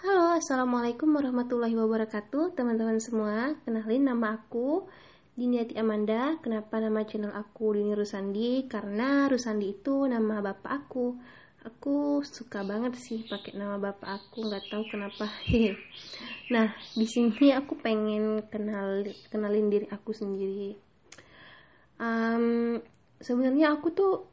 Halo, Assalamualaikum warahmatullahi wabarakatuh Teman-teman semua, kenalin nama aku Diniati Amanda Kenapa nama channel aku Dini Rusandi? Karena Rusandi itu nama bapak aku Aku suka banget sih pakai nama bapak aku, nggak tahu kenapa. nah, di sini aku pengen kenal kenalin diri aku sendiri. Um, sebenarnya aku tuh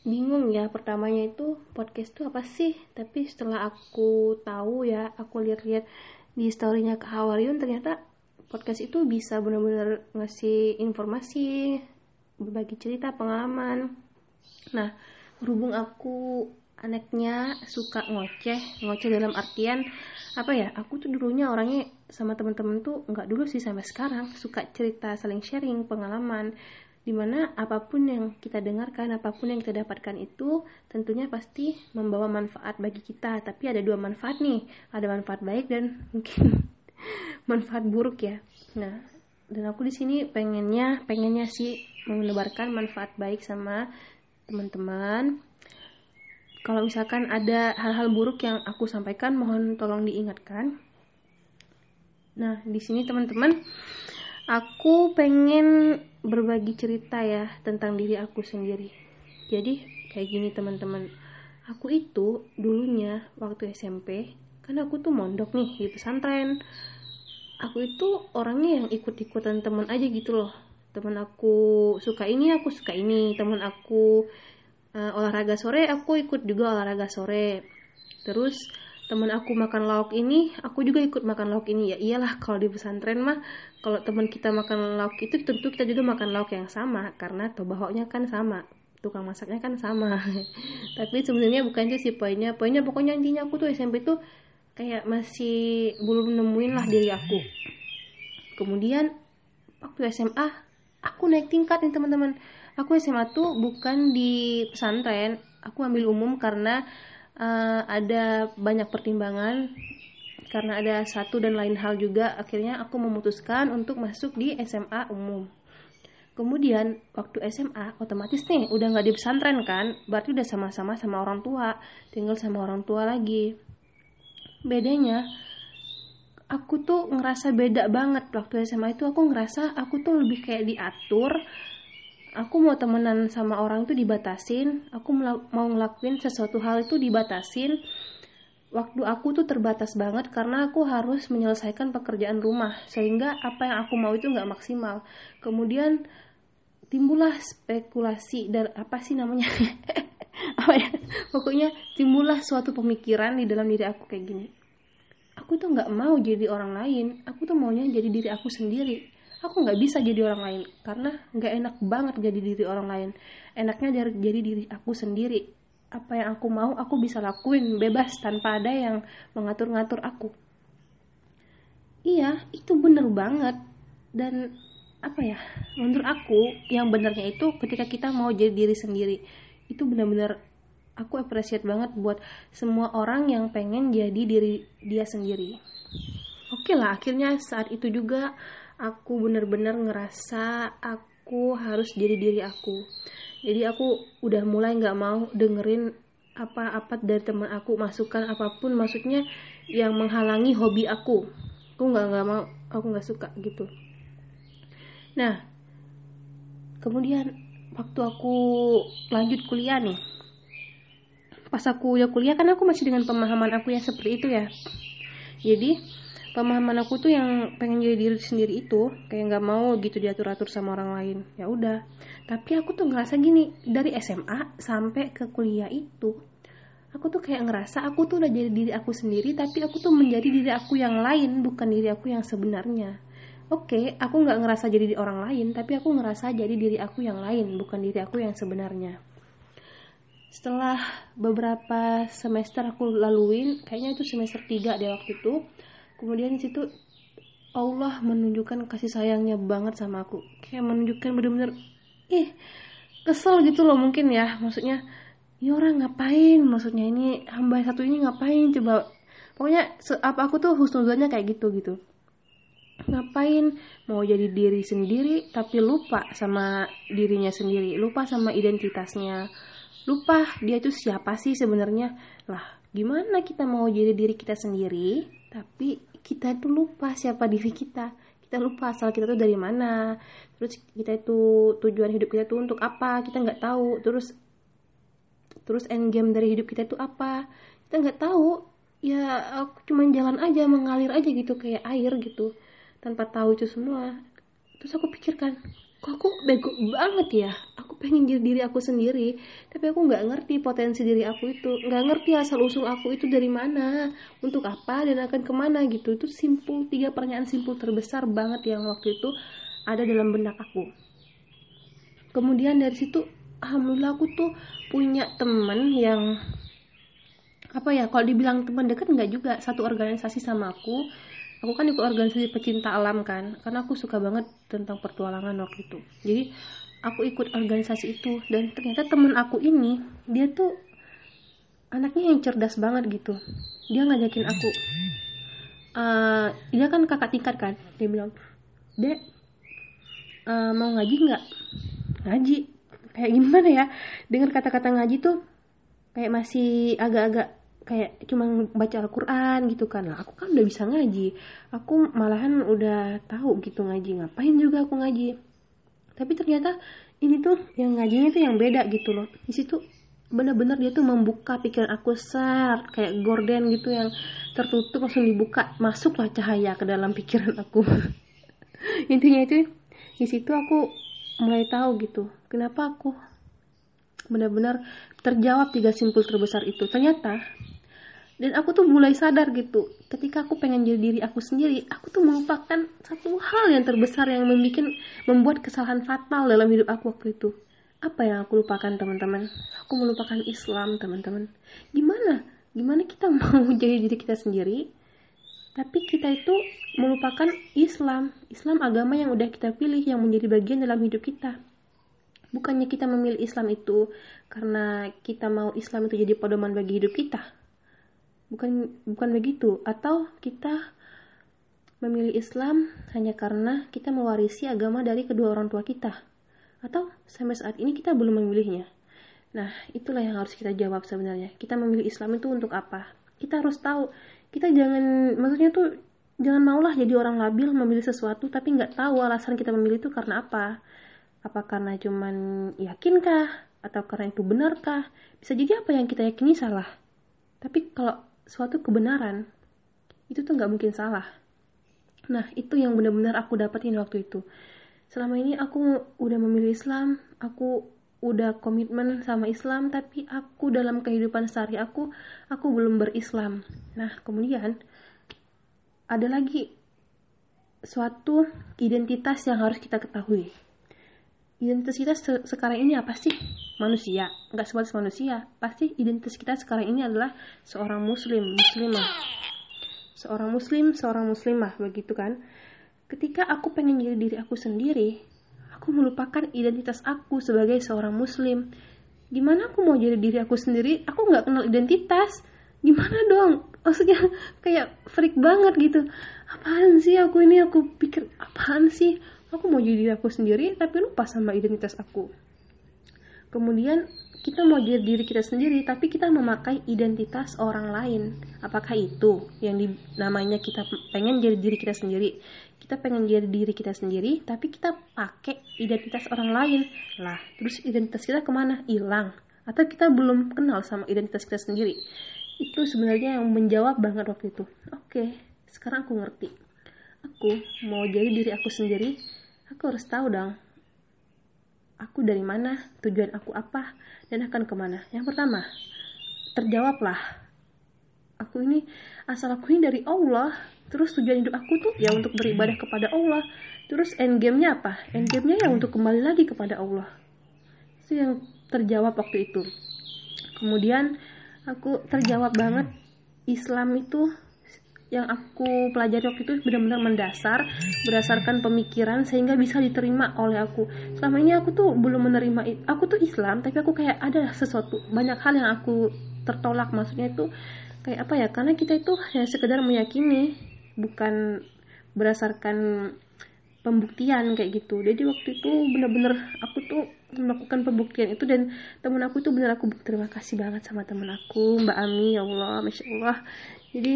bingung ya pertamanya itu podcast itu apa sih? Tapi setelah aku tahu ya aku lihat-lihat di storynya ke Hawariun ternyata podcast itu bisa benar-benar ngasih informasi berbagi cerita pengalaman. Nah berhubung aku anaknya suka ngoceh ngoceh dalam artian apa ya aku tuh dulunya orangnya sama temen-temen tuh nggak dulu sih sampai sekarang suka cerita saling sharing pengalaman di mana apa pun yang kita dengarkan, apa pun yang kita dapatkan itu tentunya pasti membawa manfaat bagi kita. Tapi ada dua manfaat nih, ada manfaat baik dan mungkin manfaat buruk ya. Nah, dan aku di sini pengennya, pengennya sih menebarkan manfaat baik sama teman-teman. Kalau misalkan ada hal-hal buruk yang aku sampaikan, mohon tolong diingatkan. Nah, di sini teman-teman, aku pengen berbagi cerita ya tentang diri aku sendiri. Jadi kayak gini teman-teman. Aku itu dulunya waktu SMP, kan aku tuh mondok nih di pesantren. Aku itu orangnya yang ikut-ikutan teman aja gitu loh. Teman aku suka ini, aku suka ini. Teman aku uh, olahraga sore, aku ikut juga olahraga sore. Terus teman aku makan lauk ini aku juga ikut makan lauk ini. Ya iyalah kalau di pesantren mah kalau teman kita makan lauk itu tentu kita juga makan lauk yang sama karena tobahoknya kan sama tukang masaknya kan sama. Tapi sebenarnya bukan itu sih poinnya. Poinnya pokoknya intinya aku tuh SMP tuh kayak masih belum nemuin lah diri aku. Kemudian waktu SMA aku naik tingkat nih teman-teman. Aku SMA tuh bukan di pesantren. Aku ambil umum karena uh, ada banyak pertimbangan karena ada satu dan lain hal juga. Akhirnya aku memutuskan untuk masuk di SMA umum. Kemudian waktu SMA otomatis nih udah nggak di pesantren kan? Berarti udah sama-sama sama orang tua tinggal sama orang tua lagi. Bedanya aku tuh ngerasa beda banget. Waktu SMA itu aku ngerasa aku tuh lebih kayak diatur aku mau temenan sama orang itu dibatasin. Aku mau ngelakuin sesuatu hal itu dibatasin. Waktu aku tuh terbatas banget karena aku harus menyelesaikan pekerjaan rumah sehingga apa yang aku mau itu nggak maksimal. Kemudian timbullah spekulasi dan apa sih namanya? Apa ya? Pokoknya timbullah suatu pemikiran di dalam diri aku kayak gini. Aku tuh nggak mau jadi orang lain. Aku tuh maunya jadi diri aku sendiri aku nggak bisa jadi orang lain. Karena nggak enak banget jadi diri orang lain. Enaknya jadi diri aku sendiri. Apa yang aku mau aku bisa lakuin bebas tanpa ada yang mengatur-ngatur aku. Iya itu bener banget. Dan apa ya menurut aku yang benernya itu ketika kita mau jadi diri sendiri itu benar-benar aku appreciate banget buat semua orang yang pengen jadi diri dia sendiri. Oke okay lah akhirnya saat itu juga aku bener-bener ngerasa aku harus jadi diri aku. Jadi aku udah mulai nggak mau dengerin apa-apa dari teman aku masukan apa pun maksudnya yang menghalangi hobi aku. Aku nggak nggak mau aku nggak suka gitu. Nah kemudian waktu aku lanjut kuliah nih pas aku udah kuliah kan aku masih dengan pemahaman aku yang seperti itu ya. Jadi pemahaman aku tuh yang pengen jadi diri sendiri itu kayak nggak mau gitu diatur atur sama orang lain. Ya udah. Tapi aku tuh ngerasa gini dari SMA sampai ke kuliah itu aku tuh kayak ngerasa aku tuh udah jadi diri aku sendiri tapi aku tuh menjadi diri aku yang lain bukan diri aku yang sebenarnya. Oke okay, aku nggak ngerasa jadi orang lain tapi aku ngerasa jadi diri aku yang lain bukan diri aku yang sebenarnya. Setelah beberapa semester aku laluin kayaknya itu semester 3 deh waktu itu kemudian situ Allah menunjukkan kasih sayangnya banget sama aku. Kayak menunjukkan bener-bener ih kesel gitu loh mungkin ya. Maksudnya ini orang ngapain? Maksudnya ini hamba satu ini ngapain? Coba. Pokoknya apa aku tuh husnuzonnya kayak gitu gitu. Ngapain? Mau jadi diri sendiri tapi lupa sama dirinya sendiri lupa sama identitasnya. Lupa dia itu siapa sih sebenarnya. Lah gimana kita mau jadi diri kita sendiri tapi kita itu lupa siapa diri kita. Kita lupa asal kita tuh dari mana. Terus kita itu tujuan hidup kita tuh untuk apa kita nggak tahu. Terus terus end game dari hidup kita itu apa. Kita nggak tahu. Ya aku cuma jalan aja mengalir aja gitu kayak air gitu. Tanpa tahu itu semua. Terus aku pikirkan kok aku bego banget ya? Aku pengen jadi diri aku sendiri tapi aku nggak ngerti potensi diri aku itu. Nggak ngerti asal usul aku itu dari mana untuk apa dan akan ke mana gitu. Itu simpul tiga pertanyaan simpul terbesar banget yang waktu itu ada dalam benak aku. Kemudian dari situ alhamdulillah aku tuh punya temen yang apa ya kalau dibilang teman dekat nggak juga. Satu organisasi sama aku aku kan ikut organisasi pecinta alam kan karena aku suka banget tentang pertualangan waktu itu. Jadi aku ikut organisasi itu dan ternyata temen aku ini dia tuh anaknya yang cerdas banget gitu. Dia ngajakin aku uh, dia kan kakak tingkat kan dia bilang dek uh, mau ngaji nggak? Ngaji. Kayak gimana ya? Dengan kata-kata ngaji tuh kayak masih agak-agak kayak cuma baca Al-Quran gitu kan. Lah aku kan udah bisa ngaji. Aku malahan udah tahu gitu ngaji. Ngapain juga aku ngaji? Tapi ternyata ini tuh yang ngajinya tuh yang beda gitu loh. Di situ benar-benar dia tuh membuka pikiran aku ser kayak gorden gitu yang tertutup langsung dibuka. Masuklah cahaya ke dalam pikiran aku. Intinya itu di situ aku mulai tahu gitu kenapa aku benar-benar terjawab tiga simpul terbesar itu. Ternyata dan aku tuh mulai sadar gitu. Ketika aku pengen jadi diri aku sendiri aku tuh melupakan satu hal yang terbesar yang membuat membuat kesalahan fatal dalam hidup aku waktu itu. Apa yang aku lupakan teman-teman? Aku melupakan Islam teman-teman. Gimana? Gimana kita mau jadi diri kita sendiri? Tapi kita itu melupakan Islam. Islam agama yang udah kita pilih yang menjadi bagian dalam hidup kita. Bukannya kita memilih Islam itu karena kita mau Islam itu jadi pedoman bagi hidup kita bukan bukan begitu. Atau kita memilih Islam hanya karena kita mewarisi agama dari kedua orang tua kita. Atau sampai saat ini kita belum memilihnya. Nah itulah yang harus kita jawab sebenarnya. Kita memilih Islam itu untuk apa? Kita harus tahu. Kita jangan maksudnya tuh jangan maulah jadi orang labil memilih sesuatu tapi nggak tahu alasan kita memilih itu karena apa. Apa karena cuman yakinkah? Atau karena itu benarkah? Bisa jadi apa yang kita yakini salah? Tapi kalau suatu kebenaran itu tuh nggak mungkin salah. Nah itu yang benar-benar aku dapetin waktu itu. Selama ini aku udah memilih Islam aku udah komitmen sama Islam tapi aku dalam kehidupan sehari aku aku belum berislam. Nah kemudian ada lagi suatu identitas yang harus kita ketahui. Identitas kita se sekarang ini apa sih manusia. Nggak sebatas manusia. Pasti identitas kita sekarang ini adalah seorang muslim muslimah. Seorang muslim seorang muslimah begitu kan? Ketika aku pengen jadi diri aku sendiri aku melupakan identitas aku sebagai seorang muslim. Gimana aku mau jadi diri aku sendiri? Aku nggak kenal identitas. Gimana dong? Maksudnya kayak freak banget gitu. Apaan sih aku ini? Aku pikir apaan sih? Aku mau jadi diri aku sendiri tapi lupa sama identitas aku kemudian kita mau jadi diri kita sendiri tapi kita memakai identitas orang lain. Apakah itu yang di, namanya kita pengen jadi diri kita sendiri? Kita pengen jadi diri kita sendiri tapi kita pakai identitas orang lain. Lah terus identitas kita ke mana? Hilang. Atau kita belum kenal sama identitas kita sendiri? Itu sebenarnya yang menjawab banget waktu itu. Oke sekarang aku ngerti. Aku mau jadi diri aku sendiri. Aku harus tahu dong aku dari mana, tujuan aku apa, dan akan ke mana. Yang pertama, terjawablah. Aku ini, asal aku ini dari Allah, terus tujuan hidup aku tuh ya untuk beribadah kepada Allah. Terus endgame-nya apa? Endgame-nya ya untuk kembali lagi kepada Allah. Itu yang terjawab waktu itu. Kemudian, aku terjawab banget, Islam itu yang aku pelajari waktu itu benar-benar mendasar berdasarkan pemikiran sehingga bisa diterima oleh aku. Selama ini aku tuh belum menerima aku tuh Islam tapi aku kayak ada sesuatu banyak hal yang aku tertolak. Maksudnya itu kayak apa ya? Karena kita itu hanya sekedar meyakini bukan berdasarkan pembuktian kayak gitu. Jadi waktu itu bener-bener aku tuh melakukan pembuktian itu dan temen aku tuh bener aku terima kasih banget sama temen aku Mbak Ami ya Allah Masya Allah. Jadi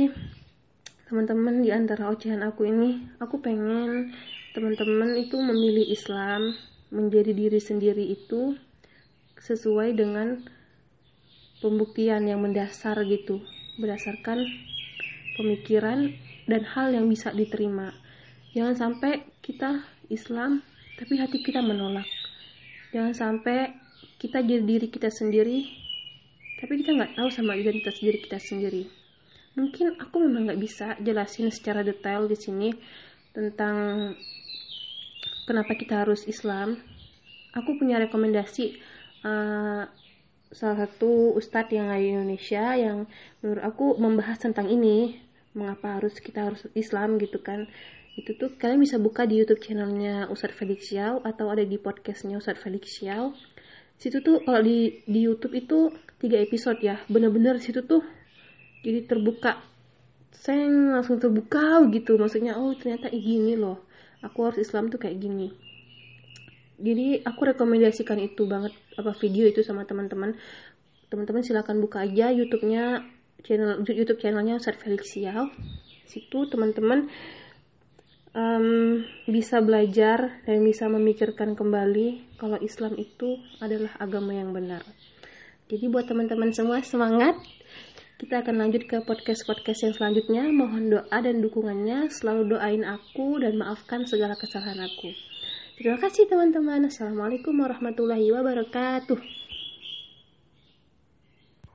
teman-teman di antara ocehan aku ini aku pengen teman-teman itu memilih Islam menjadi diri sendiri itu sesuai dengan pembuktian yang mendasar gitu berdasarkan pemikiran dan hal yang bisa diterima. Jangan sampai kita Islam tapi hati kita menolak. Jangan sampai kita jadi diri kita sendiri tapi kita nggak tahu sama identitas diri kita sendiri mungkin aku memang nggak bisa jelasin secara detail di sini tentang kenapa kita harus Islam. Aku punya rekomendasi uh, salah satu ustadz yang ada di Indonesia yang menurut aku membahas tentang ini mengapa harus kita harus Islam gitu kan. Itu tuh kalian bisa buka di YouTube channelnya Ustadz Felix Xiao atau ada di podcastnya Ustadz Felix Xiao. Situ tuh kalau di di YouTube itu tiga episode ya. Bener-bener situ tuh jadi terbuka. Saya langsung terbuka gitu. Maksudnya oh ternyata gini loh. Aku harus Islam tuh kayak gini. Jadi aku rekomendasikan itu banget apa video itu sama teman-teman. Teman-teman silahkan buka aja YouTube-nya channel YouTube channelnya Ustadz Felix Xiao situ teman-teman um, bisa belajar dan bisa memikirkan kembali kalau Islam itu adalah agama yang benar. Jadi buat teman-teman semua semangat. Kita akan lanjut ke podcast-podcast yang selanjutnya. Mohon doa dan dukungannya. Selalu doain aku dan maafkan segala kesalahan aku. Terima kasih teman-teman. Assalamualaikum warahmatullahi wabarakatuh.